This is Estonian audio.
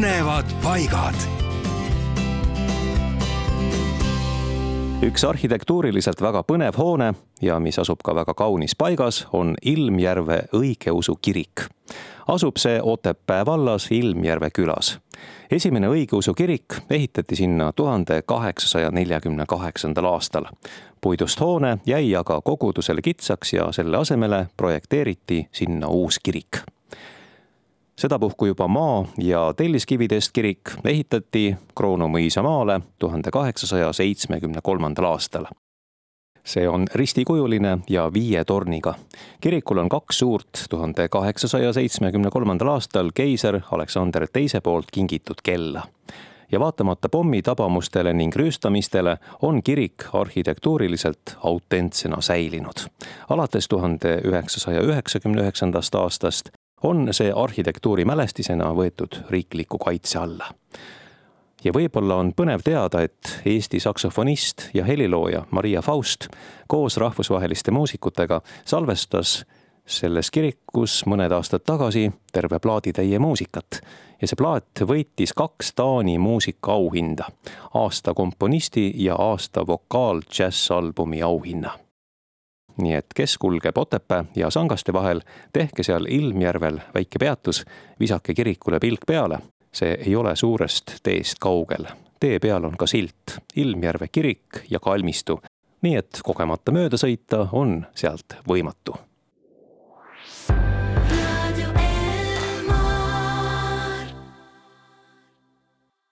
põnevad paigad. üks arhitektuuriliselt väga põnev hoone ja mis asub ka väga kaunis paigas, on Ilmjärve õigeusu kirik. asub see Otepää vallas Ilmjärve külas. esimene õigeusu kirik ehitati sinna tuhande kaheksasaja neljakümne kaheksandal aastal. puidust hoone jäi aga kogudusele kitsaks ja selle asemele projekteeriti sinna uus kirik sedapuhku juba maa- ja telliskividest kirik ehitati Kroonu mõisamaale tuhande kaheksasaja seitsmekümne kolmandal aastal. see on ristikujuline ja viie torniga. kirikul on kaks suurt tuhande kaheksasaja seitsmekümne kolmandal aastal keiser Aleksander Teise poolt kingitud kella ja vaatamata pommitabamustele ning rüüstamistele on kirik arhitektuuriliselt autentsena säilinud. alates tuhande üheksasaja üheksakümne üheksandast aastast on see arhitektuurimälestisena võetud riikliku kaitse alla. ja võib-olla on põnev teada, et Eesti saksofonist ja helilooja Maria Faust koos rahvusvaheliste muusikutega salvestas selles kirikus mõned aastad tagasi terve plaaditäie muusikat ja see plaat võitis kaks Taani muusikaauhinda, aasta komponisti ja aasta vokaal džässalbumi auhinna nii et kes kulgeb Otepää ja Sangaste vahel, tehke seal Ilmjärvel väike peatus, visake kirikule pilk peale. see ei ole suurest teest kaugel. tee peal on ka silt Ilmjärve kirik ja kalmistu. nii et kogemata mööda sõita on sealt võimatu